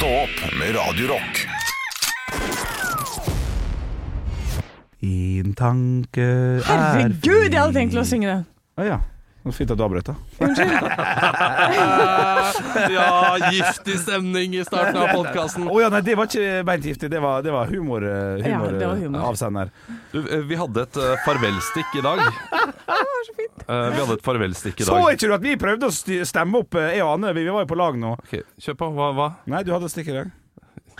Stå opp med Radio Rock. Din tanke er Herregud, jeg hadde tenkt til å synge den. Å ja. Så fint at du avbrøt, da. Ja, giftig stemning i starten av podkasten. Å ja, nei, det var ikke beint giftig. Det var, det var humor, humor, Ja, det var eh, humor. avsender. Vi hadde et eh, farvelstikk i dag. Eh, vi hadde et farvelstikk i dag. Så ikke du at vi prøvde å stemme opp, eh, jeg og Anne? Vi, vi var jo på lag nå. Ok, Kjør på. Hva? hva? Nei, du hadde et stikk i dag.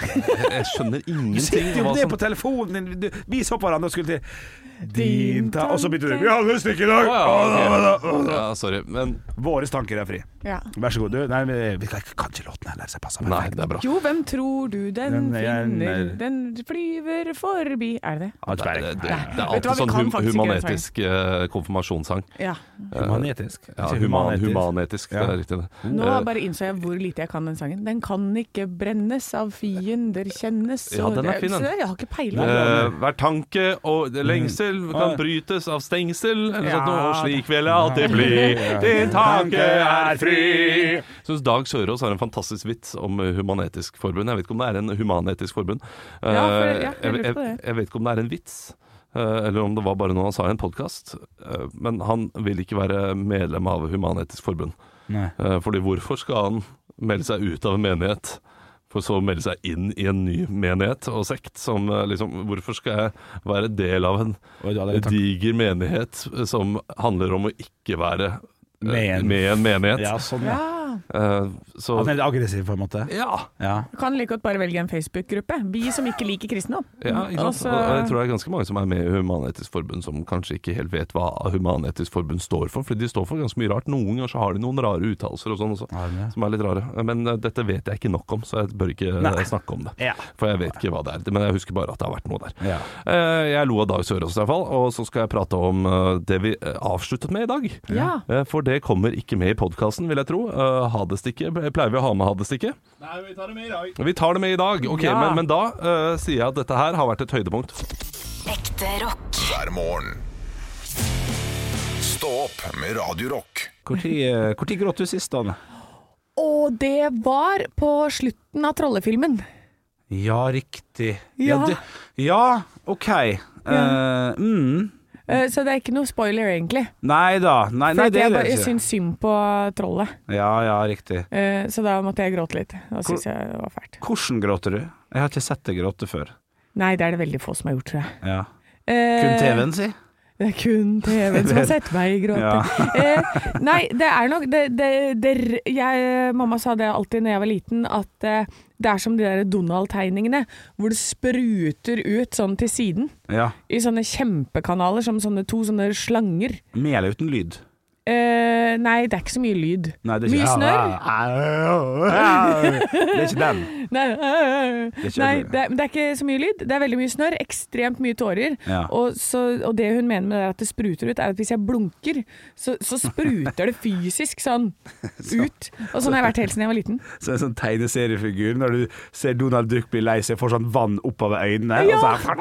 Jeg, skjønner ingenting. Du sitter jo hva det på telefonen din. Du, vi så på hverandre og skulle til Din ta Og så begynte du Vi Vi hadde et stykke i dag! Ja, sorry. Men Våre tanker er fri. Ja. Vær så god. Du, nei, vi, vi kan, ikke låten heller, så jeg passer nei, det er bra. Jo, hvem tror du den, Den er- finner? Den flyver forbi Er det det? Det, det, det, det er alltid sånn hum, humanetisk uh, konfirmasjonssang. Ja. Humanetisk. Ja, human, humanetisk. Det er riktig. det. Nå Eh, bare innså jeg hvor lite jeg kan den sangen. Den kan ikke brennes av fiender kjennes Ja, den er fin, den. Jeg har ikke peiling. Eh, hver tanke og lengsel Mm. kan brytes av stengsel. Eller Ja. sånt noe, og slik vil jeg alltid bli. Din tanke er fri. Jeg syns Dag Sørås har en fantastisk vits om eh, Human-Etisk Forbund. Jeg vet ikke om det er en human-etisk forbund. Ja, for- Eh, ja, jeg jeg, lurte jeg, det. jeg vet ikke om det er en vits. eh, Eller om det var bare noe han sa i en podkast. Men han vil ikke være medlem av Human-Etisk Forbund. Nei. Eh, Fordi hvorfor skal han melde seg ut av en menighet, for så å melde seg inn i en ny menighet og sekt? Som eh, liksom Hvorfor skal jeg være del av en diger menighet eh, som handler om å ikke være Med en- med en menighet? Ja, sånn, ja. Ja. Eh, Så Han er litt aggressiv, på en måte. ja. Ja. Du kan like godt bare velge en Facebook-gruppe. Vi som ikke liker kristendom. Ja, ikke sant? Altså- jeg tror det er ganske mange som er med i Human-Etisk Forbund som kanskje ikke helt vet hva Human-Etisk Forbund står for. for de står for ganske mye rart. Noen ganger så har de noen rare uttalelser og sånn også, Har som er litt rare. Men uh, dette vet jeg ikke nok om, så jeg bør ikke eh, Nei. snakke om det. Ja. For jeg vet ikke hva det er. Men jeg husker bare at det har vært noe der. ja. Eh, Jeg lo av Dag Sørås i hvert fall, og så skal jeg prate om det vi avsluttet med i dag. Ja. For det kommer ikke med i podkasten, vil jeg tro. Uh, Ha-det-stikket. Pleier vi å ha med ha-det-stikket? Nei, vi tar det med i dag. Vi tar det med i dag. Ok, Ja. men, men da uh, sier jeg at dette her har vært et høydepunkt. Ekte rock. hver morgen. Stå opp med Radiorock. Når uh, gråt du sist, Anne? Og det var på slutten av Trollefilmen. Ja, riktig. Ja. det, ja OK. Eh, mm. Eh, Så det er ikke noe spoiler, egentlig. Nei da. Nei, nei det jeg, bare, jeg syns synd på trollet. Ja, ja, riktig. Eh, Så da måtte jeg gråte litt. Da syns jeg det var fælt. Hvordan gråter du? Jeg har ikke sett deg gråte før. Nei, det er det veldig få som har gjort, tror jeg. Ja. Eh, Kun TV-en, si. Det er kun TV-en som har sett meg gråte. Ja. eh, nei, det er nok det, det, det, jeg, Mamma sa det alltid når jeg var liten, at eh, det er som de der Donald-tegningene, hvor det spruter ut sånn til siden. Ja. I sånne kjempekanaler, som sånne to sånne slanger. Med uten lyd? Eh, nei, det er ikke så mye lyd. Nei, det er Mye ikke snørr. Det er ikke den. Nei, ikke nei det. det, er, det er ikke så mye lyd. Det er veldig mye snørr, ekstremt mye tårer. Ja. Og, så, og det hun mener med det at det spruter ut, er at hvis jeg blunker, så, så spruter det fysisk sånn ut. Og sånn har jeg vært helt siden jeg var liten. Så en sånn tegneseriefigur når du ser Donald Duck bli lei seg, får sånn vann oppover øynene. Ja. Og så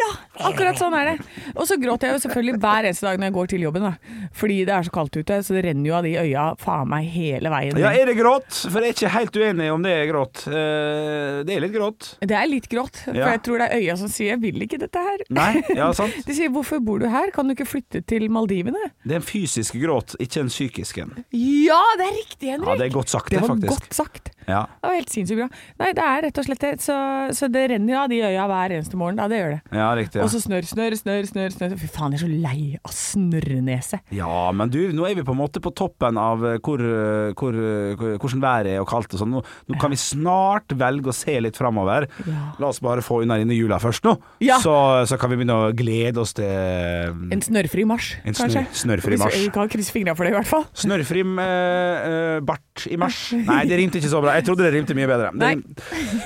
Ja, akkurat sånn er det. Og så gråter jeg jo selvfølgelig hver eneste dag når jeg går til jobben, da. Fordi det er så kaldt ute, så det renner jo av de øya faen meg hele veien. ja, er det grått? For jeg er ikke helt uenig om det er grått. Eh, det er litt grått. Det er litt grått, for Ja. jeg tror det er øya som sier 'jeg vil ikke dette her'. Nei, ja, sant. De sier 'hvorfor bor du her, kan du ikke flytte til Maldivene'? Det er en fysisk gråt, ikke en psykisk en. Ja, det er riktig, Henrik! Ja, det er godt sagt, Det det, var godt sagt. Ja. Det var helt sinnssykt bra. Nei, det er rett og slett det. Så, så det renner jo av de øya hver eneste morgen. Da, det gjør det. ja, riktig. Ja. Og så snørr, snørr, snørr, snørr. snørr. Fy faen, jeg er så lei av snørrenese. Ja, men du, nå er vi på en måte på toppen av eh, hvor, eh, hvor, eh, hvordan været er og kaldt og sånn. Nå, nå kan vi snart velge å se litt framover. Ja. La oss bare få unna denne jula først nå, Ja. så, så kan vi begynne å glede oss til En snørrfri mars, En kanskje. snørrfri mars. Vi kan krysse fingra for det, i hvert fall. Snørrfri eh, bart i mars. Nei, det rimte ikke så bra. Jeg trodde det rimte mye bedre. Nei.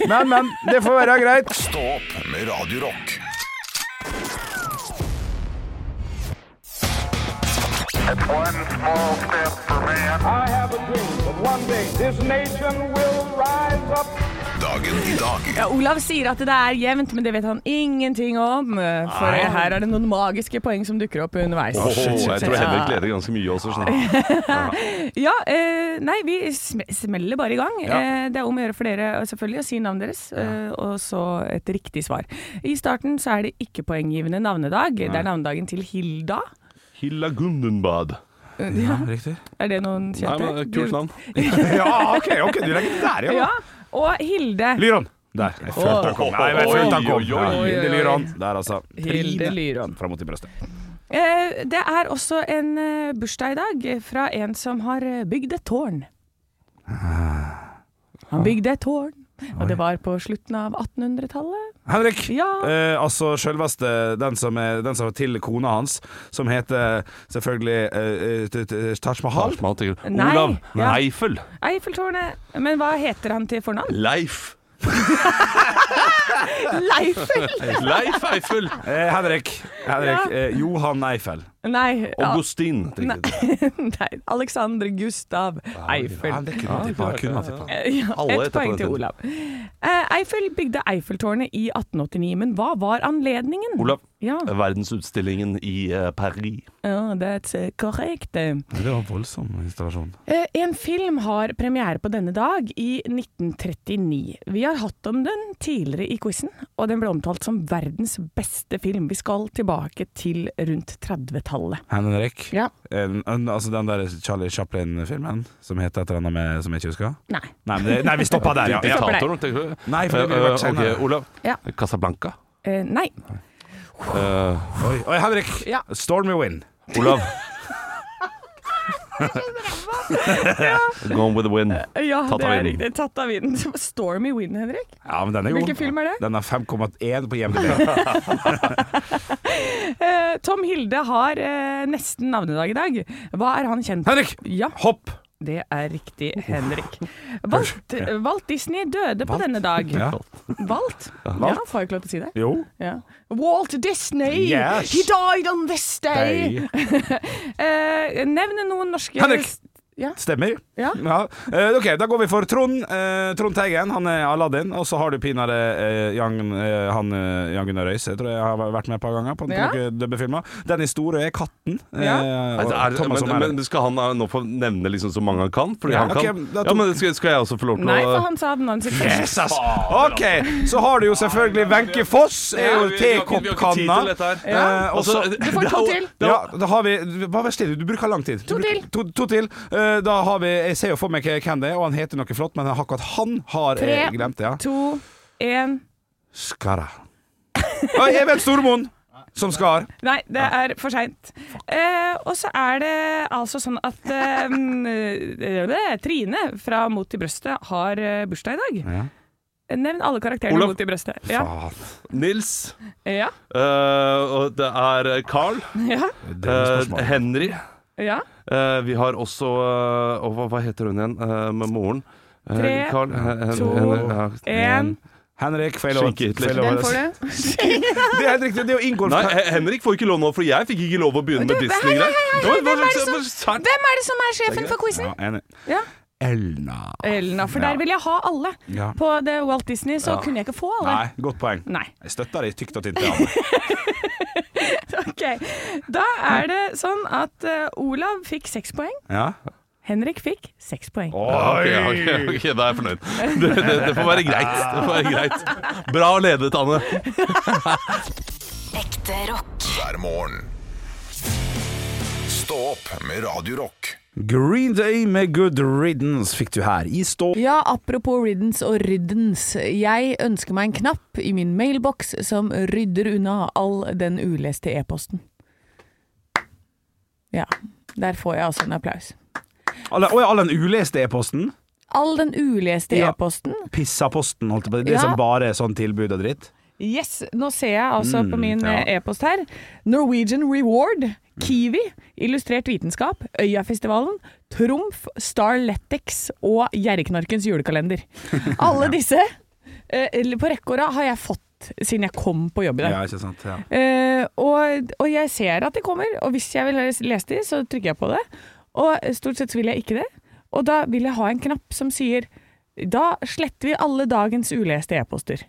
Men, men. Det får være greit. Stå opp med Radio Dagen i dag Ja, Olav sier at det er jevnt, men det vet han ingenting om. For her er det noen magiske poeng som dukker opp underveis. Åh, jeg tror Henrik Ja. leder ganske mye også. Sånn. Ja, eh, nei, vi sm smeller bare i gang. Eh, det er om å gjøre for dere selvfølgelig å si navnet deres, eh, og så et riktig svar. I starten så er det ikke poenggivende navnedag. Det er navnedagen til Hilda. Hilla Gundenbad. Ja, riktig. Er det noen Nei, kjente? men Kult navn. Ja, OK, ok, du legger det der, ja. Ja, og Hilde. Lyron. Der. Jeg følte han kom. Nei, jeg følte han kom. Ja, Hilde Lyron. Der, altså. Hilde Lyron. Fra mot i brøstet. Eh, det er også en eh, bursdag i dag fra en som har eh, bygd et tårn. Han bygde et tårn, og det var på slutten av 1800-tallet. Henrik. Ja. Eh, altså selveste den som er den som er til kona hans, som heter selvfølgelig eh, eh, t- Taj Mahal. Taj Mahal til Nei, Olav ja. Eiffel. Eiffeltårnet. Men hva heter han til fornavn? Leif. Leifel! Leif Eiffel. Eh, Henrik. Henrik Ja. eh, Johan Eiffel. Nei, Augustin. Nei. nei, Alexander Gustav Eiffel. Ja, det kunne tippa. det kunne tippa. Ja, på poeng til. Olav. Eh, Eiffel bygde Eiffeltårnet i 1889, men hva var anledningen? Olav. Ja, Verdensutstillingen i eh, Paris. ja that's eh, korrekt. Det var en voldsom installasjon. Eh, En film har premiere på denne dag i 1939. Vi har hatt om den tidligere i quizen, og den ble omtalt som verdens beste film. Vi skal tilbake til rundt 30-tallet. Henrik. Ja. En, en, altså den der Charlie Chaplin-filmen som heter et eller annet med som jeg ikke husker? Nei. Nei, men det, nei vi stoppa der, ja. ja. du? Nei, for det vært Eh, eh, senere. ok, Olav. Ja. Casablanca. Eh, nei. Uh, Oi, oi, Henrik. Ja. Stormy Wind. Olav. Gone with the wind. Ja, Tatt det av er vinden. riktig. Tatt av vinden. Stormy Wind, Henrik. Ja, men den er god. Hvilken film er det? Den er 5,1 på IMDb. Eh, Tom Hilde har eh, nesten navnedag i dag. Hva er han kjent Henrik! Ja, Hopp! Det er riktig, Henrik. Walt, Walt Disney døde på denne dag. Ja. Walt? Ja, får jeg ikke lov til å si det? Jo. Ja. Walt Disney! Yes. He died on this day! Eh, nevne noen norske Henrik. Ja. Stemmer. Ja. Eh, ok, da går vi for Trond. Uh, Trond Teigen, han er Aladdin. Og så har du pinadø uh, Jan, han, Jan Gunnar Røise, tror jeg har vært med et par ganger på Ja. Dennis Store er Katten. Ja. Altså, er, men, men skal han nå få nevne liksom så mange han kan? Fordi Ja, han okay, kan da Ja, men skal, skal jeg også få lov til Nei, for han sa navnet sitt først. Yes, ass! OK, så har du jo selvfølgelig Wenche Foss. Er jo tekoppkanna. Ja. Eh, Altså, Du får to til. ja, da har vi Hva verst er det? Du bruker lang tid. To til. To, to til. Eh, da har vi Jeg ser jo for meg hvem det er, og han heter noe flott, men akkurat han har Tre, jeg glemt. Ja. to, én Skara. Ah, Even Stormoen som skar. Nei, det er for seint. Eh, og så er det altså sånn at eh, Trine fra Mot i brøstet har eh, bursdag i dag. Ja. Nevn alle karakterene Olav. Mot i brøstet. Ja. Nils. Ja. eh, og det er Carl. Ja. Det er eh. Henry. ja. Eh, vi har også og hva, hva heter hun igjen eh, med moren? Tre, to, én. Henrik, feil lov Den får du. Det er helt riktig. Det er jo Ingolf Nei, Henrik får ikke lov nå, for jeg fikk ikke lov å begynne med Disney-greier. Hvem er det som- er det som sjefen for quizen? Ja, enig. Ja. Elna. Elna. For der vil jeg ha alle. Ja. På det Walt Disney så Ja. kunne jeg ikke få alle. Nei, godt poeng. Nei. Jeg støtter deg tykt og tynt. Ja. Ok, Da er det sånn at eh, Olav fikk seks poeng. ja. Henrik fikk seks poeng. Ja, ok, ok, ok, da er jeg fornøyd. Det, det, det får være greit. Det får være greit. Bra ledet, Anne. Ekte rock. hver morgen. Stå opp med Radio Rock. Green Day med Good Riddance fikk du her i stå. Ja, apropos riddance og riddance. Jeg ønsker meg en knapp i min mailboks som rydder unna all den uleste e-posten. Ja, der får jeg altså en applaus. Alle, og all den uleste e-posten. All den uleste Ja. e-posten. Pissaposten, holdt jeg på. Det Ja. som bare er sånn tilbud og dritt. Yes, nå ser jeg altså Mm, på min ja. eh, e-post her. Norwegian Reward, Kiwi, Illustrert vitenskap, Øyafestivalen, Trumf, Starletics og Gjerriknarkens julekalender. Alle disse eh, på rekke og rad har jeg fått siden jeg kom på jobb i dag. Ja, ikke sant. Ja. Eh, og, og jeg ser at de kommer, og hvis jeg vil lese lese de, så trykker jeg på det. Og stort sett så vil jeg ikke det. Og da vil jeg ha en knapp som sier Da sletter vi alle dagens uleste e-poster.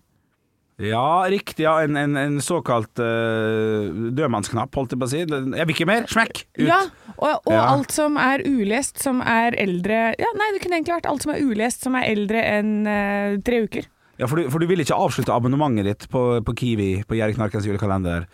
Ja, riktig. Ja. En, en, en såkalt uh, dødmannsknapp, holdt jeg på å si. Jeg vil ikke mer. Smekk! Ut. Ja, og, og Ja. alt som er ulest, som er eldre Ja, nei, det kunne egentlig vært alt som er ulest, som er eldre enn uh, tre uker. Ja, for, du, for du vil ikke avslutte abonnementet ditt på, på Kiwi på Gjerriknarkens julekalender?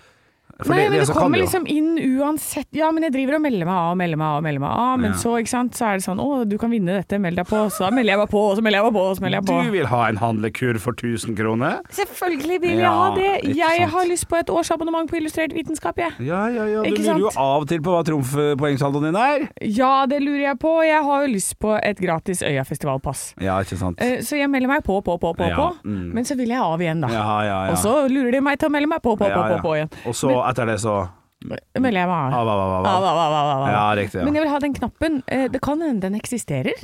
For Nei, men det, kommer det liksom inn uansett. Ja, men jeg driver og melder meg av og melder meg av og melder meg av. Men Ja. så, sant, så er det sånn Å, du kan vinne dette, meld deg på. Så da melder jeg meg på, og så melder jeg meg på, og så melder jeg på. Du vil ha en handlekur for 1000 kroner? Selvfølgelig vil jeg Ja, ha det. Jeg sant. har lyst på et årsabonnement på Illustrert vitenskap, jeg. Ja, ja, ja. Du lurer jo av og til på hva trumfpoengsaldoen din er. Ja, det lurer jeg på. Jeg har jo lyst på et gratis Øyafestivalpass. Ja, ikke sant. Eh, Så jeg melder meg på, på, på, på, Ja, på. mm. Men så vil jeg av igjen, da. Ja, ja, ja. Og så lurer de meg til å melde meg på, på, på, på, på igjen. Og så etter det så Melder jeg meg av. Av, av, av, av. Av, av, av. Ja, riktig. Ja. Men jeg vil ha den knappen. Eh, Det kan hende den eksisterer.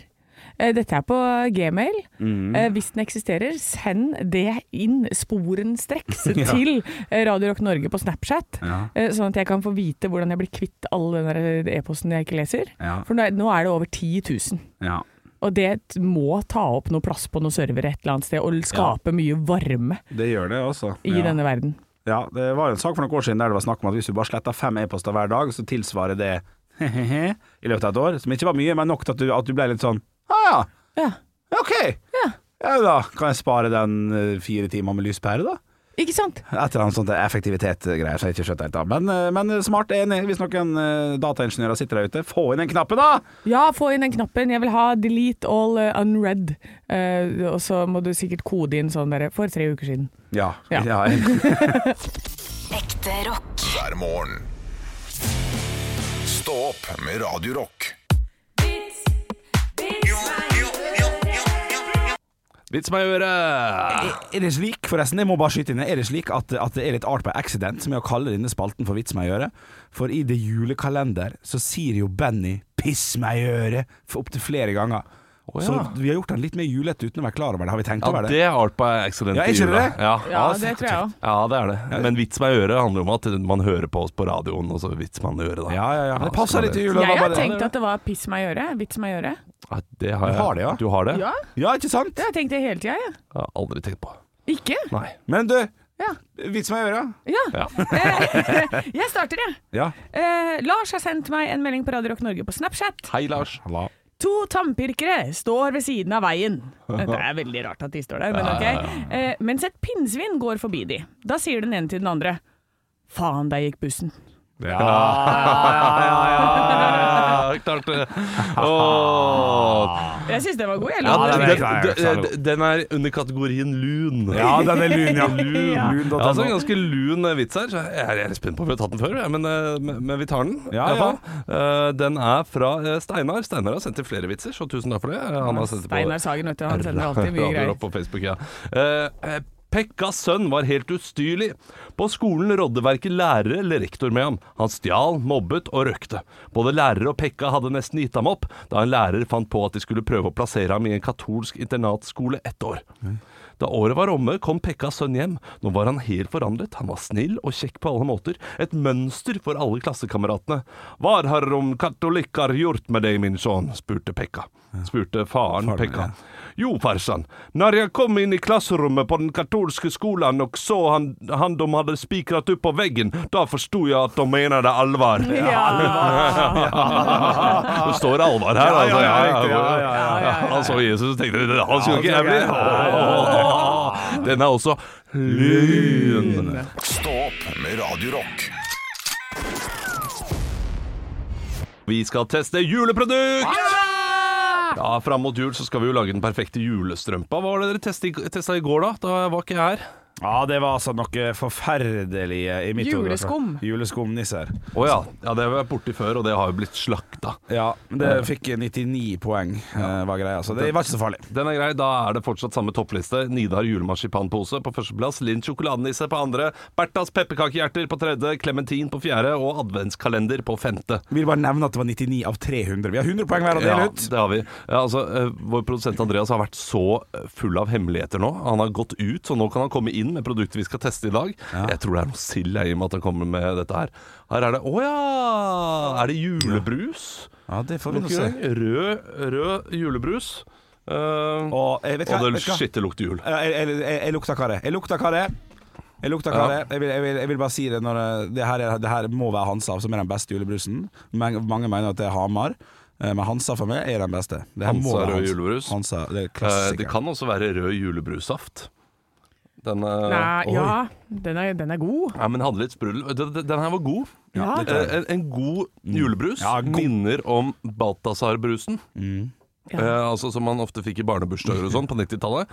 Eh, Dette er på gmail. Mm. Eh, Hvis den eksisterer, send det inn sporenstreks Ja. til Radio Rock Norge på Snapchat. Ja. Sånn at jeg kan få vite hvordan jeg blir kvitt all den e-posten jeg ikke leser. Ja. For nå er, det over 10 000. ja. Og det må ta opp noe plass på noen servere et eller annet sted, og skape mye varme Det gjør det også. i denne verden. Ja, det var en sak for noen år siden der det var snakk om at hvis du bare sletter fem e-poster hver dag, så tilsvarer det i løpet av et år. Som ikke var mye, men nok til at du, at du ble litt sånn ah, ja, Ja. OK. Ja. Ja, da kan jeg spare den eh, fire timer med lyspære, da. Ikke sant? Et eller annet sånt effektivitet-greier som jeg ikke skjønte helt av. Men, eh, men smart enig. Hvis noen eh, dataingeniører sitter der ute, få inn den knappen, da! Ja, få inn den knappen. Jeg vil ha 'delete all unread'. Uh, og så må du sikkert kode inn sånn der, for tre uker siden. Ja. Ja. ja. Ekte rock. hver morgen. Stå opp med Radio Vits meg i øret! Er det slik, forresten, jeg må bare skyte inn Er det slik at, at det er litt art by accident som er å kalle denne spalten for Vits meg i øret? For i det julekalender så sier jo Benny 'piss meg i øret' opptil flere ganger. Å, Så vi har gjort den litt mer julete uten å være klar over det. Har vi tenkt Ja, over det? det er art by accident. Ja, jula. det? Ja. Ja, det tror jeg òg. ja, det er det. Men vits meg i øret handler om at man hører på oss på radioen, og så vits meg i øret, da. Ja, ja, ja. Det passer litt i jula. Jeg har tenkt at det var 'piss meg i øret'. Vits meg i øret. Ja, det har Du har det, ja? Du har det? Ja, Ja, ikke sant? det har jeg tenkt det hele tida, jeg. Jeg har aldri tenkt på. Ikke? Nei. Men du, Ja. vits meg i øret. ja. Ja. Jeg starter, jeg. Ja. Eh, Lars har sendt meg en melding på Radio Rock Norge på Snapchat. Hei, Lars. To tannpirkere står ved siden av veien. Det er veldig rart at de står der, men ok. Eh, mens et pinnsvin går forbi de. Da sier den ene til den andre Faen, der gikk bussen. Ja, klart det. Jeg syns den var god, jeg. Ja, den er er under kategorien lun. Ja, den er lun, ja. Lun, lun, Ja, altså en ganske lun eh, vits her. så Jeg er, er litt spent på om vi har tatt den før, men, eh, vi tar den. Ja, Ja. Eh, Den er fra eh, Steinar. Steinar har sendt inn flere vitser, så tusen takk for det. Eh, Han har sendt Steinar Sagen, vet du. Han sender alltid mye greier. Rock på Facebook, ja. Pekkas sønn var helt ustyrlig. På skolen rådde verken lærere eller rektor med ham. Han stjal, mobbet og røkte. Både lærere og Pekka hadde nesten gitt ham opp, da en lærer fant på at de skulle prøve å plassere ham i en katolsk internatskole ett år. Da året var omme, kom Pekkas sønn hjem. Nå var han helt forandret. Han var snill og kjekk på alle måter. Et mønster for alle klassekameratene. Hva har om katolikker gjort med deg, min sønn? spurte Pekka. Spurte faren Faren, Pekka. Ja. Jo, farsan. Når jeg kom inn i klasserommet på den katolske skolen og så han, han de hadde spikret opp på veggen, da forsto jeg at de menade alvar. Det står alvar her, altså. ja, Ja, ja, ja, ja, ja. Han så Jesus og tenkte han skulle ikke Ja, jeg bli. Den er også lyn. Stopp med Radio Rock. Vi skal teste juleprodukt! Ja, Fram mot jul så skal vi jo lage den perfekte julestrømpa. Hva var det dere testa i går, da? Da var ikke jeg her. Ja, det var altså noe forferdelig i mitt hode. Juleskum. Juleskumnisser. Å ja. ja. Det har vært borti før, og det har jo blitt slakta. Ja, det fikk 99 poeng, ja. var greia. Så det var ikke så farlig. Den er grei. Da er det fortsatt samme toppliste. Nidar julemarsipanpose på førsteplass. Linn sjokoladenisse på andre. Bertas pepperkakehjerter på tredje. Klementin på fjerde. Og adventskalender på femte. Vi vil bare nevne at det var 99 av 300. Vi har 100 poeng hver å dele Ja, det har vi. Ja, altså, eh, vår produsent Andreas har vært så eh, full av hemmeligheter nå. Han har gått ut, så nå kan han komme inn med produktet vi skal teste i dag. Jeg tror det er noe sild i og med at han kommer med dette her. Her er det Å ja! Er det julebrus? Ja, det får vi nå se. Rød, rød julebrus. Uh, Og jeg vet og det hva? lukter jul. Jeg, jeg, jeg, jeg lukter hva det er. Jeg lukter hva det er. Jeg lukter hva det er. Jeg vil, bare si det når det, det, her, er, det her må være Hansa, som er den beste julebrusen. Mange, mange mener at det er Hamar, eh, men Hansa for meg er den beste. Hansa rød julebrus. Hansa, det Eh, det kan også være rød julebrussaft. Den, eh, Nei, oi. ja, den er, den er god. ja, men hadde litt sprudel. Den, her var god. Ja. Eh, en, en god julebrus Ja, god. minner om Balthazar-brusen. Ja. Eh, altså Som man ofte fikk i barnebursdager og sånn på 90-tallet.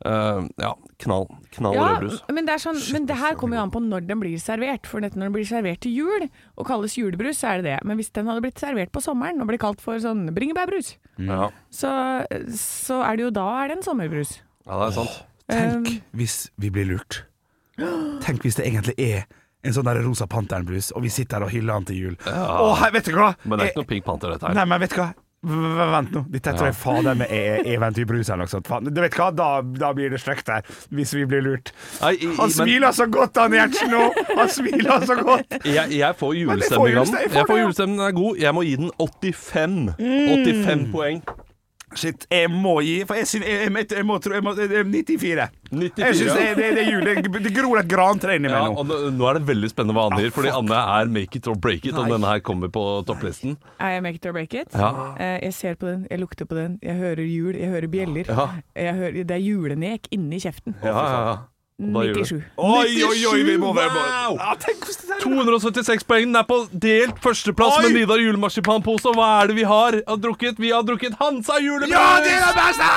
Eh, ja, knall, knall Ja, rødbrus. men det, er sånn, men det her kommer jo an på når den blir servert. For når den blir servert til jul og kalles julebrus, så er det det. Men hvis den hadde blitt servert på sommeren og blir kalt for sånn bringebærbrus, Ja. så, så er det jo da er det en sommerbrus. ja, det er sant. Tenk Um, hvis vi blir lurt. Tenk hvis det egentlig er en sånn der Rosa Panteren-blues, og vi sitter her og hyller han til jul. Å, hei, vet du hva? Men det er ikke noe Pink Panther, dette her. Nei, men vet du hva? Vent nå, dette tror jeg fader meg er eventyrbrus eller noe sånt. Faen, Du vet hva, da, da blir det stygt her, hvis vi blir lurt. Nei, i- i- Han men- smiler så godt, han Gjertsen nå! Han smiler så godt! Jeg, jeg får Men julestemning av den. jeg får Jeg får det, ja. julestemning, den er god. Jeg må gi den 85. 85 poeng. Shit, jeg må gi For jeg, syns- jeg, jeg, jeg, må tro jeg må, det er 94. 94, Jeg syns det, det, det er jul. Det, det gror et grantre inni Ja, meg nå. og nå, er det veldig spennende hva Anne gir, fordi Anne er make it or break it, om denne her kommer på topplisten. er jeg make it or break it? Ja. Eh, jeg ser på den, jeg lukter på den, jeg hører jul, jeg hører bjeller. Ja. Jeg hører, det er julenek inni kjeften. Ja, ja, ja. Og da gjør det. 97. Oi, oi, oi, vi må være Wow! ja, tenk det er 276 poeng. Den er på delt førsteplass Oi! med Nidar julemarsipanpose. Og hva er det vi har, har drukket? Vi har drukket Hansa julebrus! Ja, det er det beste!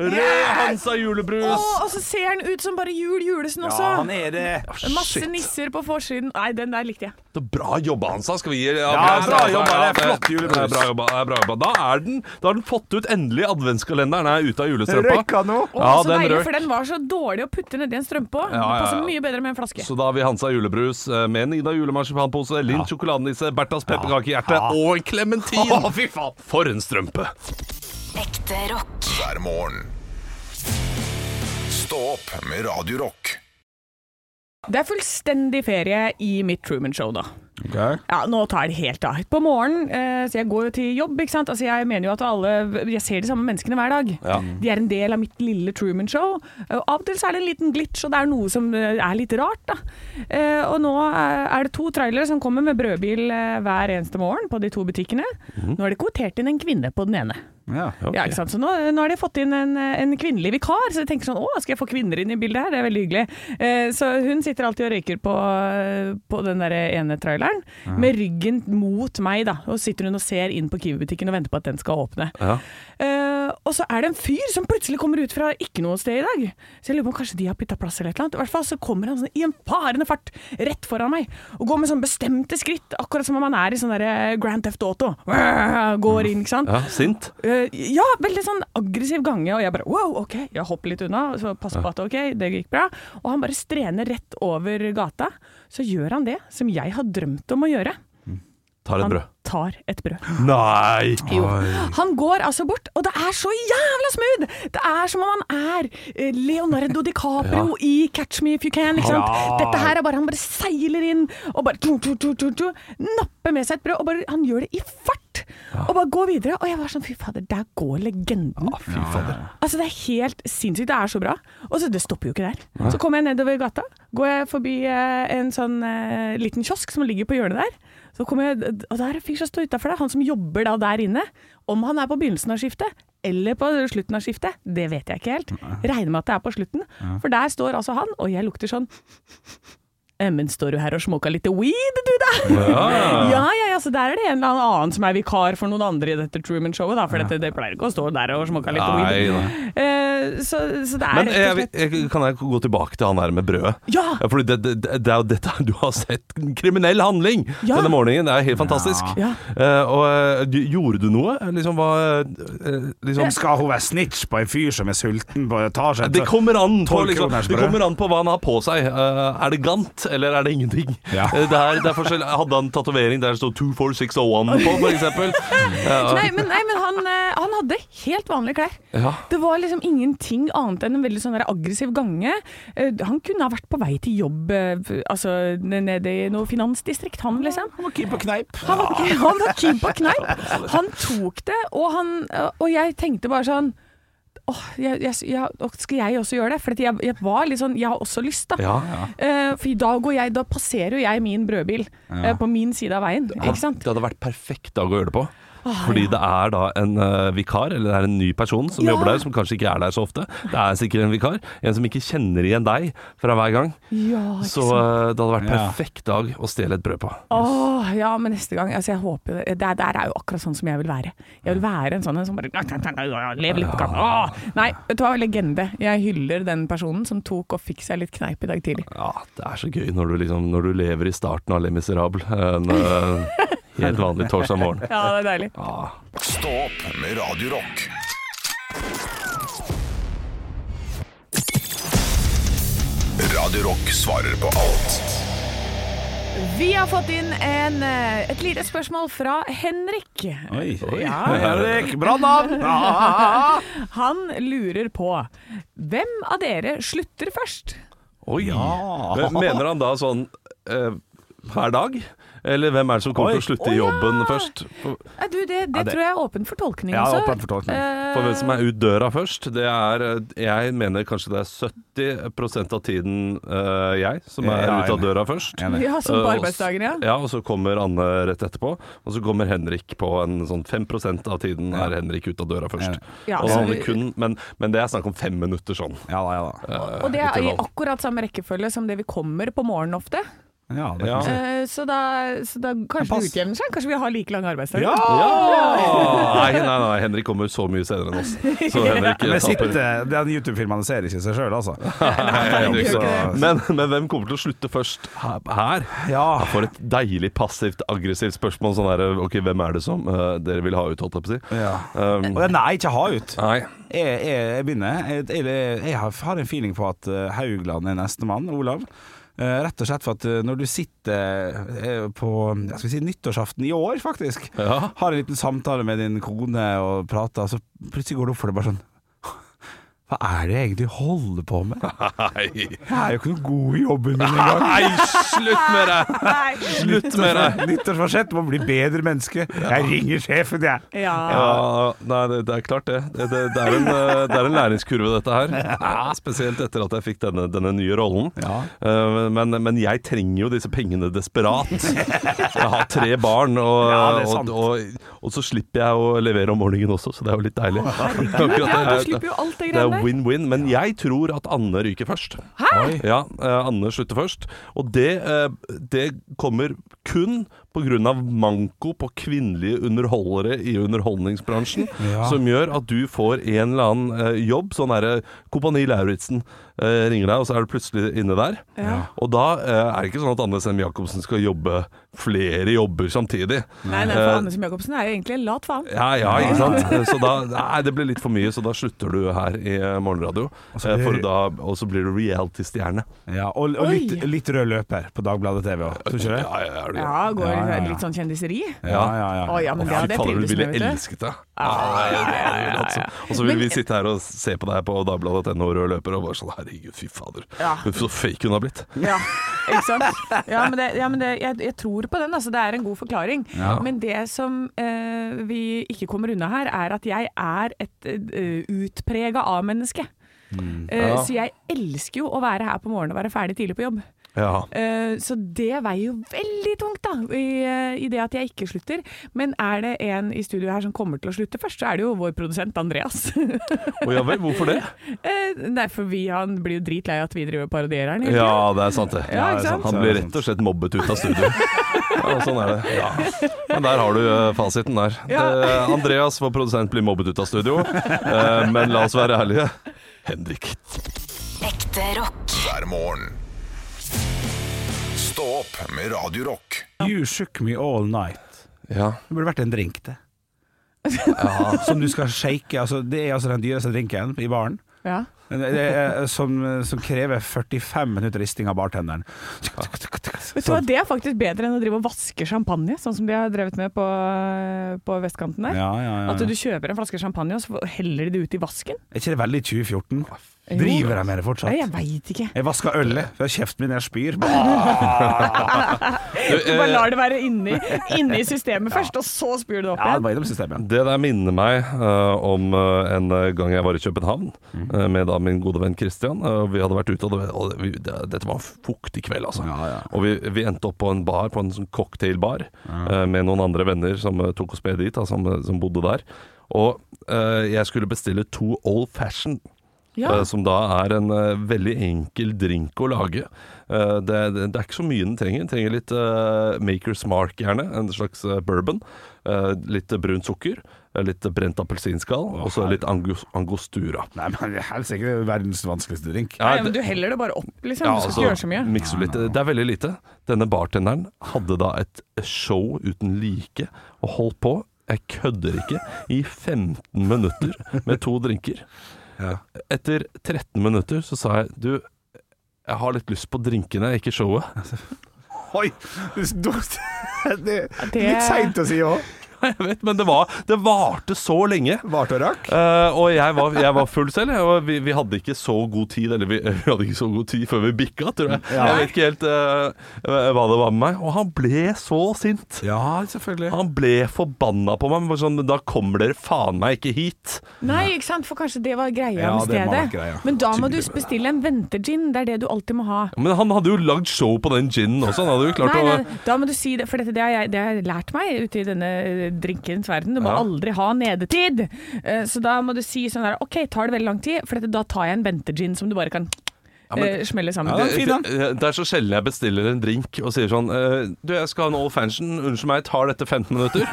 Rød Hansa julebrus. Oh, og så ser den ut som bare jul julesen også. Ja, han er det. Masse nisser på forsiden. Nei, den der likte jeg. Det er bra jobba, Hansa. Skal vi gi Ja, bra jobba, det er flott julebrus. Det er Bra jobba, det er bra jobba. Da, er den, da har den fått ut endelig adventskalenderen er ute av julestrømpa. Røyka nå. Ja, den røyk. for den var så dårlig å putte nedi en strømpe på. Ja, ja, ja. passer mye bedre med en flaske. Så da har vi Hansa julebrus eh, med Nida julemarsipanpose, Linn sjokoladenisse, Berthas pepperkakehjerte og en klementin. Oh, fy faen. For en strømpe! Ekte rock. hver morgen. Stå opp med Radiorock. Det er fullstendig ferie i mitt Truman Show, da. Ok. Ja, nå tar jeg det helt av. På morgenen, eh, så jeg går jo til jobb, ikke sant. Altså, jeg mener jo at alle Jeg ser de samme menneskene hver dag. Ja. De er en del av mitt lille Truman Show. Og av og til så er det en liten glitch, og det er noe som eh, er litt rart, da. Eh, Og nå eh, er det to trailere som kommer med brødbil eh, hver eneste morgen på de to butikkene. Nå er det kvotert inn en kvinne på den ene. Ja. Ja, ikke sant? Så nå, nå har de fått inn en, en kvinnelig vikar, så jeg tenker sånn, å, skal jeg få kvinner inn i bildet her? Det er veldig hyggelig. Eh, så hun sitter alltid og røyker på, på den der ene traileren, med ryggen mot meg da, og sitter hun og ser inn på Kiwi-butikken og venter på at den skal åpne. Ja. Eh, og så er det en fyr som plutselig kommer ut fra ikke noe sted i dag. Så jeg lurer på om kanskje de har bytta plass eller et eller annet. I hvert fall så kommer han sånn, i en farende fart rett foran meg, og går med sånn bestemte skritt, akkurat som om han er i sånn der Grand Theft Auto. Går inn, ikke sant? Ja, Sint. Eh, ja, veldig sånn aggressiv gange, og jeg bare wow, ok, jeg hopper litt unna, så pass på at ok, det gikk bra. Og han bare strener rett over gata. Så gjør han det som jeg har drømt om å gjøre. Tar et Han brød. tar et brød. Nei! Jo. Han går altså bort, og det er så jævla smooth! Det er som om han er eh, Leonardo DiCaprio i Catch Me If You Can. Ikke sant? Ja. Dette her er bare Han bare seiler inn og bare tu, tu, tu, tu, tu, napper med seg et brød, og bare, han gjør det i fart! Og bare går videre. Og jeg var sånn fy fader, der går legenden. Fy fader. Altså Det er helt sinnssykt. Det er så bra. Og så Det stopper jo ikke der. Så kommer jeg nedover gata. Går jeg forbi eh, en sånn uh, liten kiosk som ligger på hjørnet der. Så kom jeg, og der fikk jeg stå utafor deg, han som jobber da der inne. Om han er på begynnelsen av skiftet eller på slutten av skiftet, det vet jeg ikke helt. Regner med at det er på slutten. For der står altså han, og jeg lukter sånn «Eh, men står du her og smoker litt weed, du da? Ja. Ja, ja, ja, så der er det en eller annen som er vikar for noen andre i dette Truman-showet, da. For dette, det pleier ikke å stå der og smoke litt Nei, weed. Eh, så, så det er Men rett jeg, og slett jeg, kan jeg gå tilbake til han her med brødet? Ja! fordi det, det, det er jo dette Du har sett kriminell handling Ja. denne morgenen. Det er helt fantastisk. Ja. Uh, og eh, du- gjorde du noe? Liksom hva uh, liksom, Skal hun være snitch på en fyr som er sulten på etasjen? det kommer, an på, liksom, det kommer an på hva han har på seg. Eh, er det gant, eller er det ingenting? Ja. Eh, det, er, det er forskjell. Hadde han tatovering der det sto 24601 på, eksempel? Ja. Nei, men, nei, men han, eh, han hadde helt vanlige klær. Ja. Det var liksom ingenting annet enn en veldig sånn aggressiv gange. Eh, Han kunne ha vært på vei til jobb altså nede i noe finansdistrikt, han liksom. Han var keen på kneip. Han var, han var keen på kneip. Han tok det, og, han, og jeg tenkte bare sånn åh, jeg, jeg, jeg, skal jeg også gjøre det? For jeg, jeg var litt sånn, jeg har også lyst, da. Ja, Eh, for da, går jeg, da passerer jo jeg min brødbil uh, på min side av veien, ikke sant? Det hadde vært perfekt dag å gjøre det på. Fordi det er da en uh, vikar, eller det er en ny person som Ja. jobber der, som kanskje ikke er der så ofte. Det er sikkert en vikar. En som ikke kjenner igjen deg fra hver gang. Ja, ikke Så eh, det hadde vært Ja. perfekt dag å stjele et brød på. Åh, ja, men neste gang altså jeg håper det, det der er jo akkurat sånn som jeg vil være. Jeg vil være en sånn en som bare Leve litt på kanten. Åh, Nei, vet du hva, legende. Jeg hyller den personen som tok og fikk seg litt kneip i dag tidlig. Ja, det er så gøy når du, liksom, når du lever i starten av Le Miserable. En eh, helt vanlig torsdag morgen. Ja, det er deilig. Ah. Stå opp med Radiorock. Radiorock svarer på alt Vi har fått inn en, eh, et lite spørsmål fra Henrik. Oi, Ja. Henrik, bra navn! Ah. Han lurer på hvem av dere slutter først? Oi. Ja. Mener han da sånn eh, hver dag? Eller hvem er det som kommer Oi. til å slutte i ja. jobben først? Ja, du, det, det, Ja, det- tror jeg er åpen for tolkning Ja, også. åpen for tolkning. Eh, for hvem som er ut døra først, det er eh, Jeg mener kanskje det er 70% av tiden uh, jeg som er Ja, ut av døra først. Ja, som Eh, på arbeidsdagen, ja. Ja, og så kommer Anne rett etterpå. Og så kommer Henrik på en sånn 5% av tiden er Henrik ut av døra først. Ja, og så kun, men, men det er snakk om fem minutter sånn. Ja ja da. eh, Og det er i akkurat samme rekkefølge som det vi kommer på morgenen ofte. Ja, det kan ja. si. Eh, Så da, så da kanskje det utjevner seg. Kanskje vi har like lang arbeidsdag. Ja! Ja! Nei, nei, nei, Henrik kommer så mye senere enn oss. Så Henrik Men eh, sitter, den YouTube-filmen ser ikke seg sjøl, altså. Nei, Henrik, så- Men, men hvem kommer til å slutte først her? Ja. For et deilig passivt aggressivt spørsmål. Sånn her, ok, hvem er det som uh, dere vil ha ut, holdt jeg på å si. ja. Um, Nei, ikke ha ut. nei. Jeg, jeg, jeg begynner. Jeg, jeg, jeg har har en feeling på at eh, Haugland er nestemann, Olav. Eh, rett og slett for at eh, når du sitter eh, på si, nyttårsaften i år, faktisk, Ja. har en liten samtale med din kone og prater, så plutselig går det opp for deg bare sånn Hva er det jeg egentlig holder på med? Nei. Jeg er jo ikke noe god i jobben min engang. Nei, slutt med det! Slutt med det! Nyttårsforsett må bli bedre menneske. Jeg ringer sjefen, jeg. Ja. Ja, nei, det, det er klart det. Det, det, det, er en, eh, det er en læringskurve, dette her. Ja, spesielt etter at jeg fikk denne, denne nye rollen. Ja. Eh, Men, men jeg trenger jo disse pengene desperat. Jeg har tre barn, og, og, og, og så slipper jeg å levere om morgenen også, så det er jo litt deilig. Ja, du slipper jo alt det det greiene er. Win-win, men jeg tror at Anne ryker først. Hæ? Ja, eh, Anne slutter først. Og det, eh, det kommer kun pga. manko på kvinnelige underholdere i underholdningsbransjen, Ja. som gjør at du får en eller annen eh, jobb. Sånn derre Kompani Lauritzen eh, ringer deg, og så er du plutselig inne der. Ja. Og da eh, er det ikke sånn at Anne Sem Jacobsen skal jobbe flere jobber samtidig. Nei, nei, for Anne Sem Jacobsen er jo egentlig en lat faen. Ja, ja, ikke sant? Så da, nei, det blir litt for mye, så da slutter du her i eh, morgenradio. så Eh, blir- For da, og så blir du reality-stjerne. Ja, og, og litt, litt rød løper på Dagbladet TV òg, tror du ikke det? Ja, ja, er du- Ja, går Ja, ja, litt sånn kjendiseri. Ja, ja, ja. Å ja, men det hadde jeg fader, du trivdes ville med, elsket det. altså. Og så ville vi sitte her og se på deg på dagbladet.no rød løper og bare sånn herregud, fy fader. Ja. Så fake hun har blitt. Ja, ikke sant? Ja, men, det, ja, men det, jeg, jeg tror på den, altså. Det er en god forklaring. Ja. Men det som eh, vi ikke kommer unna her, er at jeg er et uh, utprega A-menneske. Eh, Ja. Så jeg elsker jo å være her på morgenen og være ferdig tidlig på jobb. Ja. Eh, så det veier jo veldig tungt, da, i, eh, i det at jeg ikke slutter. Men er det en i studio her som kommer til å slutte først, så er det jo vår produsent Andreas. Oh, ja vel, hvorfor det? Eh, Nei, for vi, han blir jo dritlei at vi driver og parodierer han. Ja, det er sant det. Ja, ikke sant? Han blir rett og slett mobbet ut av studio. Ja, sånn er det. Ja. Men der har du fasiten der. Ja. Eh, Andreas, vår produsent, blir mobbet ut av studio. Eh, men la oss være ærlige. Henrik. Ekte rock. hver morgen. Opp med Radio Rock. You shook me all night. Ja. Det burde vært en drink, det. Som du skal shake. Altså, det er altså den dyreste drinken i baren. Ja. Det er, som, som krever 45 minutter risting av bartenderen. Vet du hva, Det er faktisk bedre enn å drive og vaske champagne, sånn som de har drevet med på, på vestkanten der. Ja, ja, ja. At du kjøper en flaske champagne og så heller de det ut i vasken. Er ikke det veldig 2014? Driver jeg med det fortsatt? Nei, jeg veit ikke. Jeg vasker ølet, for kjeften min jeg spyr. Du bare lar det være inni, inni systemet først, og så spyr du det opp Ja, det igjen. var innom systemet. Det der minner meg uh, om eh, en gang jeg var i København uh, med da min gode venn Christian. Uh, vi hadde vært ute, og, det, og vi, det, dette var en fuktig kveld, altså. Ja, ja. Og vi, vi endte opp på en bar, på en sånn cocktailbar, eh, med noen andre venner som eh, tok oss med dit, da, som, som bodde der. Og eh, jeg skulle bestille to old fashion. Ja. eh, Som da er en eh, veldig enkel drink å lage. Eh, det, det, det er ikke så mye den trenger. Den trenger litt uh, Maker's Mark, gjerne. En slags bourbon. Eh, litt brunt sukker. Litt brent appelsinskall. Og så litt angos, angostura. Nei, men det er verdens vanskeligste drink. Nei, men du heller det bare opp, liksom. ja, du skal altså, ikke gjøre så mye. mikser litt. Det er veldig lite. Denne bartenderen hadde da et show uten like og holdt på, jeg kødder ikke, i 15 minutter med to drinker. Ja. Etter 13 minutter så sa jeg du, jeg har litt lyst på drinkene, ikke showet. Oi! Det er litt seint å si òg. Jeg vet, men det, var, det varte så lenge. Varte og rakk. Uh, og jeg var, jeg var full selv, og vi, vi hadde ikke så god tid Eller vi, vi hadde ikke så god tid før vi bikka, tror jeg. Ja. Jeg vet ikke helt uh, hva det var med meg. Og han ble så sint. Ja, selvfølgelig. Han ble forbanna på meg. Sånn, da kommer dere faen meg ikke hit. Nei, ikke sant, for kanskje det var greia Ja, med stedet. greia. Men da må du bestille en ventegin, det er det du alltid må ha. Men han hadde jo lagd show på den ginen også. Han hadde jo klart Nei, å da må du si det, for dette, det, har jeg, det har jeg lært meg ute i denne drinkens verden. Du må Ja. aldri ha nedetid. Eh, Så da må du si sånn her OK, tar det veldig lang tid, for dette, da tar jeg en Bente-gin som du bare kan men- eh, smelle sammen. Ja, det er fin, det, det er så sjelden jeg bestiller en drink og sier sånn eh, Du, jeg skal ha en old fashion. Unnskyld meg, tar dette 15 minutter?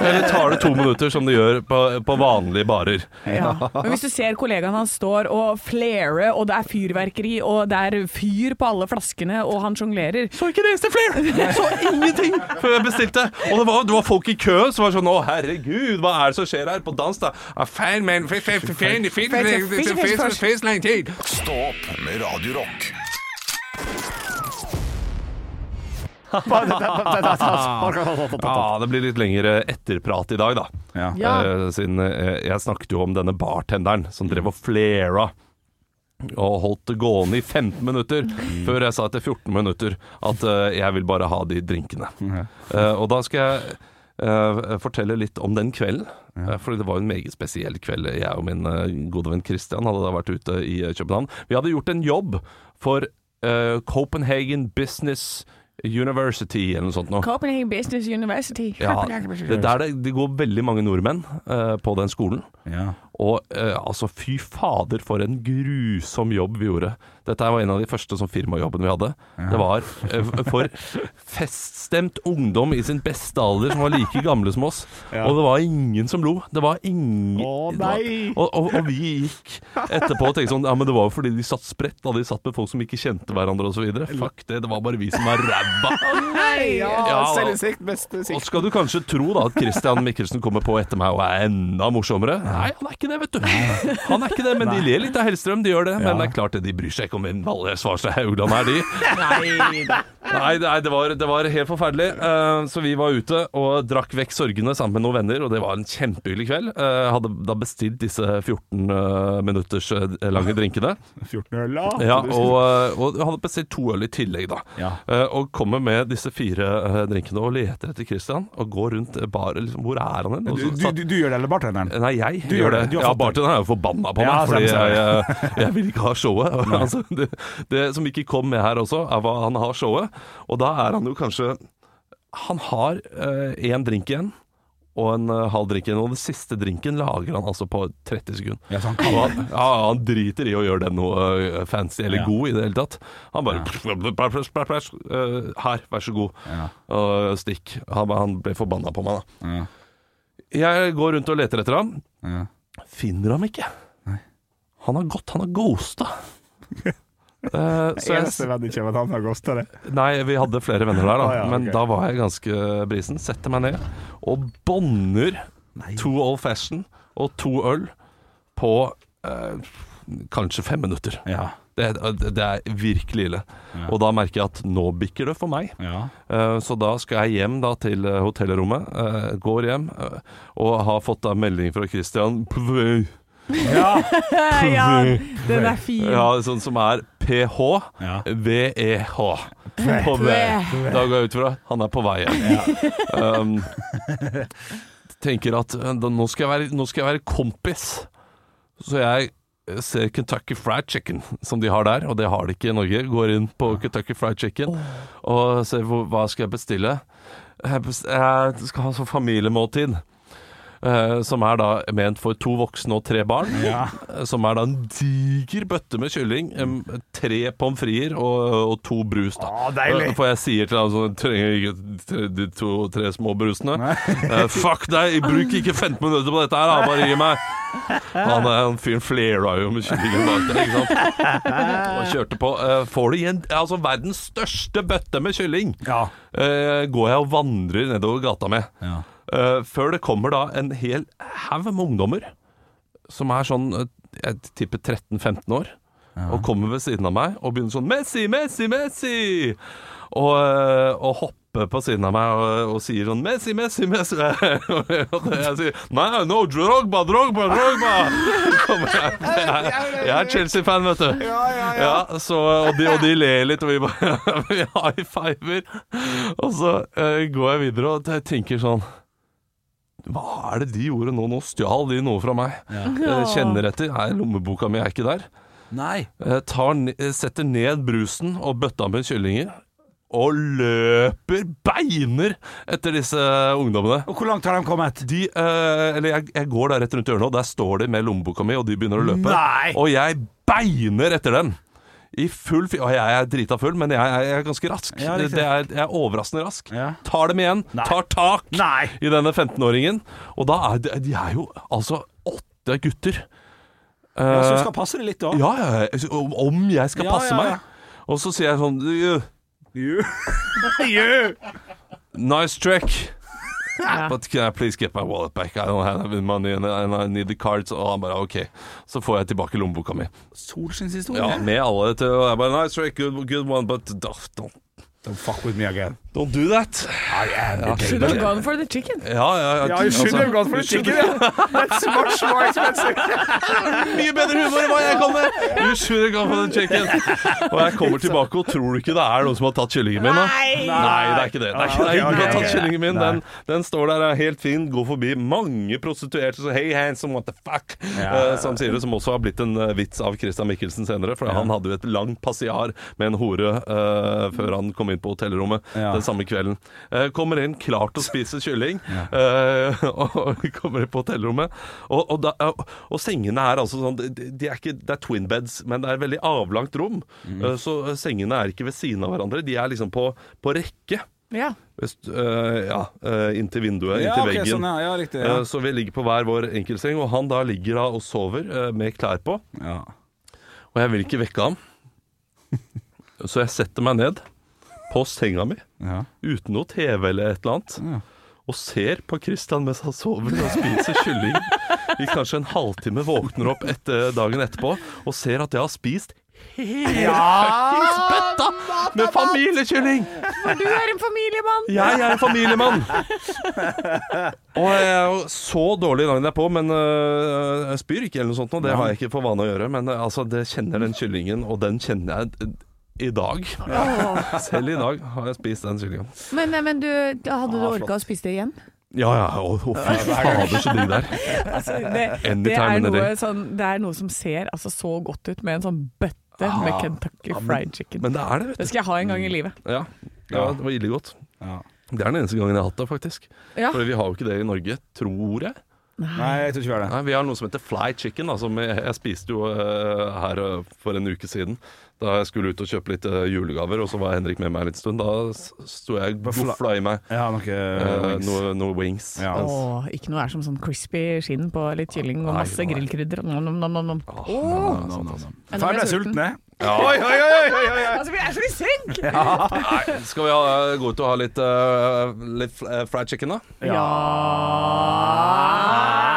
Eller tar det to minutter, som det gjør på, på vanlige barer? Ja. Men hvis du ser kollegaen hans står og flere, og det er fyrverkeri, og det er fyr på alle flaskene, og han sjonglerer Så ikke det eneste flere! Jeg så ingenting før jeg bestilte. Og det var, det var folk i kø som var sånn Å, herregud, hva er det som skjer her på dans, da? Ah, fan, man, f- f- f- fan, det finnes- det finnes- det finnes- det finnes lang tid. Stå opp med Radio Rock. Ja, det blir litt lengre etterprat i dag, da. Ja. Eh, siden eh, jeg snakket jo om denne bartenderen som drev og flera. Og holdt det gående i 15 minutter før jeg sa etter 14 minutter at eh, jeg vil bare ha de drinkene. Eh, og da skal jeg eh, fortelle litt om den kvelden. Uh, for det var en meget spesiell kveld. Jeg og min uh, gode venn Christian hadde da vært ute i København. Vi hadde gjort en jobb for Copenhagen Business University eller noe sånt nå. Copenhagen Business University. Ja, det, der det, det går veldig mange nordmenn på den skolen. Ja. Og altså, fy fader, for en grusom jobb vi gjorde. Dette var en av de første sånn firmajobbene vi hadde. Det var eh, for feststemt ungdom i sin beste alder som var like gamle som oss. Og det var ingen som lo. Det var ingen Å, nei! var- Og, og, og vi gikk etterpå og tenkte sånn Ja, men det var jo fordi de satt spredt, da de satt med folk som ikke kjente hverandre osv. Fuck det, det var bare vi som var ræva. Nei, ja, Ja, selvinnsikt, beste Og skal du kanskje tro da at Christian Mikkelsen kommer på etter meg og er enda morsommere? Nei, han er ikke det, vet du. Han er ikke det, men de ler litt av Hellstrøm, de gjør det. Men Ja. det er klart det, de bryr seg ikke om en Valgerd Svarstad Haugland er de. Nei. Nei, det, var, det var helt forferdelig. Eh, så vi var ute og drakk vekk sorgene sammen med noen venner, og det var en kjempehyggelig kveld. Eh, hadde da bestilt disse 14 eh, minutters lange drinkene. 14 øl, da. Ja, og, og hadde bestilt to øl i tillegg, da. Ja. Eh, og kommer med disse fire drinkene og leter etter Christian, og går rundt bare baret. Liksom, hvor er han hen? Du, du, du, du gjør det, eller bartenderen? Nei, jeg Du gjør gjør det. det. Ja. Bartenderen er jo forbanna på meg, Ja, fordi jeg, jeg, jeg vil ikke ha showet. altså, det, det som ikke kom med her også, er hva han har showet. Og da er han jo kanskje Han har én drink igjen. Og en eh, halv drink igjen. Og den siste drinken lager han altså på 30 sekunder. Ja, han kan han, ja, han driter i å gjøre den noe eh, fancy eller Ja. god i det hele tatt. Han bare eh, Her, vær så god. Ja. Og stikk. Han, han ble forbanna på meg, da. Ja. Jeg går rundt og leter etter ham. Ja. Finner ham ikke. Han har gått, han har ghosta. Eh, så Eneste jeg, venn at han har kosta det. nei, vi hadde flere venner der, da. Ah, ja, Men da var jeg ganske brisen. Setter meg ned og bånner to old fashion og to øl på eh, kanskje fem minutter. Ja. Det, det er virkelig ille. Ja. Og da merker jeg at nå bikker det for meg. Ja. Uh, Så da skal jeg hjem da til eh, hotellrommet. Uh, Går hjem uh, og har fått da melding fra Christian. Vei Ja. ja, den er fin. Ja, sånn som er PHVEH. VEH. På vei. Da går jeg ut fra han er på vei igjen. Um, tenker at uh, da, nå, skal jeg være, nå skal jeg være kompis. Så jeg eh, ser Kentucky Fried Chicken, som de har der, og det har de ikke i Norge. Går inn på Kentucky Fried Chicken og ser hvor, hva skal jeg bestille. Jeg, best, jeg skal ha sånn familiemåltid. Eh, som er da ment for to voksne og tre barn. Ja. Eh, Som er da en diger bøtte med kylling, tre pommes frites og, og to brus. da Å, deilig. Eh, For jeg sier til ham sånn Trenger ikke de to-tre små brusene. Eh, fuck deg, bruk ikke 15 minutter på dette her, da. bare gi meg. Han, han fyren flera jo med kyllingen bak der, ikke sant. Og kjørte på. Får du igjen altså verdens største bøtte med kylling, Ja. går jeg og vandrer nedover gata med. Ja. Eh, før det kommer da en hel haug med ungdommer som er sånn eh, jeg tipper 13-15 år, og kommer ved siden av meg og begynner sånn Messi, Messi, Messi! Og, eh, og hopper på siden av meg og, og sier sånn Messi, Messi, Messi! og jeg sier nei, no, Drogba, Drogba, Drogba! Jeg, jeg, jeg er Chelsea-fan, vet du. Ja, så, og, de, og de ler litt, og vi bare vi high fiver. Og så uh, går jeg videre og tenker sånn Hva er det de gjorde nå? Nå stjal de noe fra meg. Jeg kjenner etter. Nei, lommeboka mi er ikke der. Nei. Jeg tar, setter ned brusen og bøtta med kyllinger. Og løper beiner etter disse ungdommene. Og hvor langt har de kommet? De, eh, eller jeg, jeg går der rett rundt hjørnet, og der står de med lommeboka mi, og de begynner å løpe. Nei. Og jeg beiner etter dem. I full fi... Og jeg er drita full, men jeg er, jeg er ganske rask. Ja, riktig. det er, jeg er overraskende rask. Ja. Tar dem igjen, Nei. tar tak Nei. i denne 15-åringen. Og da er de, de er jo altså åtte gutter. Ja, så du Eh, skal passe deg litt, da. ja, ja, ja, om- jeg skal passe ja, ja. meg. Og så sier jeg sånn «You, You. Nice trick. Ja. But can I please get my wallet back? I don't have any money and I need the cards. Og han bare OK. Så får jeg tilbake lommeboka mi. Solskinnshistorie. Ja, med alle til Og jeg bare Nice right, good, good one, but don't, don't, fuck with me again. don't do that. I am ja. Should have gone for the chicken. Ja, ja, ja. Ja, you should altså, have gone for the chicken. That's much more expensive. Mye bedre humor enn hva jeg kom med! You should have gone for the chicken. Og jeg kommer tilbake, og tror du ikke det er noen som har tatt kyllingen min? Da? Nei! Nei, det er ikke det. det, er ikke, det Ah, ok, ingen har tatt kyllingen min. Den, den står der, er helt fin, går forbi mange prostituerte så Hey handsome, what the fuck? Ja. Uh, som sier det, som også har blitt en eh, vits av Christian Michelsen senere. For han hadde jo et langt passiar med en hore uh, før han kom inn på hotellrommet Ja. den samme kvelden. Eh, kommer inn klar til å spise kylling, eh, og kommer inn på hotellrommet. Og, og, da, og sengene er altså sånn de, de er ikke, Det er twin beds, men det er et veldig avlangt rom. Mm. Eh, så eh, sengene er ikke ved siden av hverandre. De er liksom på, på rekke. Ja. Vest, øh, ja, øh, inntil vinduet, Ja, inntil okay, veggen. sånn, ja. ja, riktig. Ja. Øh, Så vi ligger på hver vår enkeltseng, og han da ligger da og sover uh, med klær på. Ja. Og jeg vil ikke vekke ham. Så jeg setter meg ned på senga mi Ja. uten noe TV eller et eller annet. Ja. Og ser på Christian mens han sover og spiser kylling i kanskje en halvtime. Våkner opp etter, dagen etterpå og ser at jeg har spist hele ja! bøtta med familiekylling! For Du er en familiemann! Jeg er en familiemann! Og jeg er jo så dårlig dagen derpå, men jeg spyr ikke eller noe sånt. nå. Det har jeg ikke for vane å gjøre. Men altså, det kjenner den kyllingen, og den kjenner jeg i dag. Selv i dag har jeg spist den kyllingen. Men, eh, men du, hadde du Ah, orka å spise det igjen? Ja ja, å å, fy fader, så digg det er. Altså, det, det, er noe, sånn, det er noe som ser altså, så godt ut med en sånn bøtte med Kentucky Fried Chicken. Men det er det, vet du. Det skal jeg ha en gang i livet. Ja, ja det var ille godt. Ja. Det er den eneste gangen jeg har hatt det, faktisk. Ja. For vi har jo ikke det i Norge, tror jeg. Nei, jeg tror ikke vi har det. Nei, Vi har noe som heter fly chicken. Da, som jeg, jeg spiste jo uh, her uh, for en uke siden. Da jeg skulle ut og kjøpe litt uh, julegaver, og så var Henrik med meg en liten stund. Da sto jeg gofla i meg ja, noe wings. noe, noe wings. Ja. Åh, ikke noe er som sånn crispy skinn på litt kylling og masse grillkrydder. Nom, nom. Åh, Faen, er jeg sulten, jeg. Ja. Oi, oi, oi, oi, oi. Altså, vi er så i synk! Nei, skal vi ha, gå ut og ha litt, uh, litt øh, fried chicken, da? Ja Nei.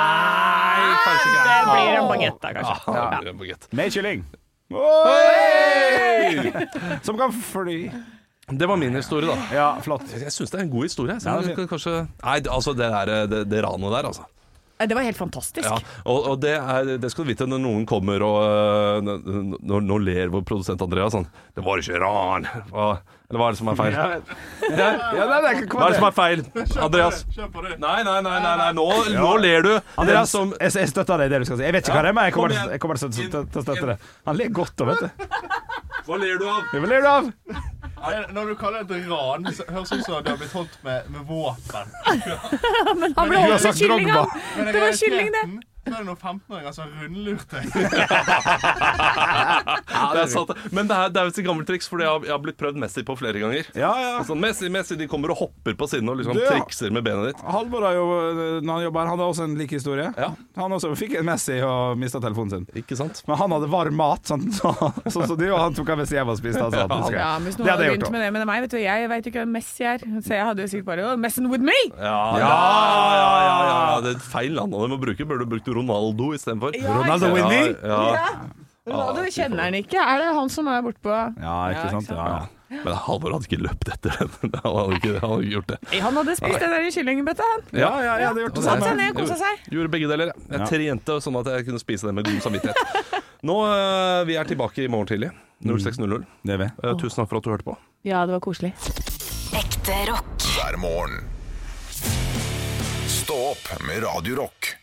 Det blir en bagett, da, kanskje. Ja, det blir en baguette. Med kylling. Som kan fly. Det var min historie, da. Ja, flott. Jeg syns det er en god historie. Så Ja, det kanskje Nei, altså det, der, det, det ranet der, altså. Eh, Det var helt fantastisk. Ja, og, og det, er, det skal du vite når noen kommer og øh, n- n- Nå ler vår produsent Andreas sånn Det var ikke ran. Hva, eller hva er det som er feil? Ja, ja, nei, nei, Hva er det som er feil? Andreas? Nei, nei, nei, nei, nei. Nå, nå ler du. Andreas, som jeg, jeg støtter deg i det du skal si. Jeg vet ikke hva det er, men jeg kommer, til- jeg kommer til støtte- til å støtte det. Han ler godt òg, vet du. Hva ler du av? Hva ler du av? Når du kaller det et ran, høres ut som du har blitt holdt med, med våpen. Men han ble holdt med kylling, han. Det var kylling, det. Så er det noen 15-åringer som har rundlurt deg. Ja, det er sant. Men det er, det er jo et gammelt triks, for jeg jeg har blitt prøvd Messi på flere ganger. Ja, ja. Altså, Messi, Messi, de kommer og hopper på siden og liksom Du, ja. trikser med benet ditt. Halvor har jo, når han jobber, han har også en lik historie. Ja. Han også fikk en Messi og mista telefonen sin. Ikke sant? Men han hadde varm mat, sånn som så, så de, og han tok av Messi jeg hjem og spiste. Altså. Ja, hvis noen hadde hadde begynt med det med meg, vet du, jeg vet jo ikke hvem Messi er. Så jeg hadde jo sikkert bare oh, 'messing with me'. Ja, ja, ja, ja, ja. Det er feil land han må bruke. Burde du brukt Ronaldo istedenfor. Ja, Ronaldo? Winnie? Ja, ja. Ronaldo kjenner han ikke. Er det han som er bortpå Ja, ikke sant? Ja, ja. Men Halvor hadde ikke løpt etter den. Han hadde ikke, han hadde ikke gjort det. Han hadde spist den kyllingbøtta, han. Ja, ja, jeg hadde gjort det Satt seg samme. og kosa seg. Gjorde begge deler. Jeg trente sånn at jeg kunne spise den med god samvittighet. Nå, øh, Vi er tilbake i morgen tidlig. 06.00. Det er vi. Eh, Tusen takk for at du hørte på. Ja, det var koselig. Ekte rock. hver morgen. Stå opp med Radio Rock.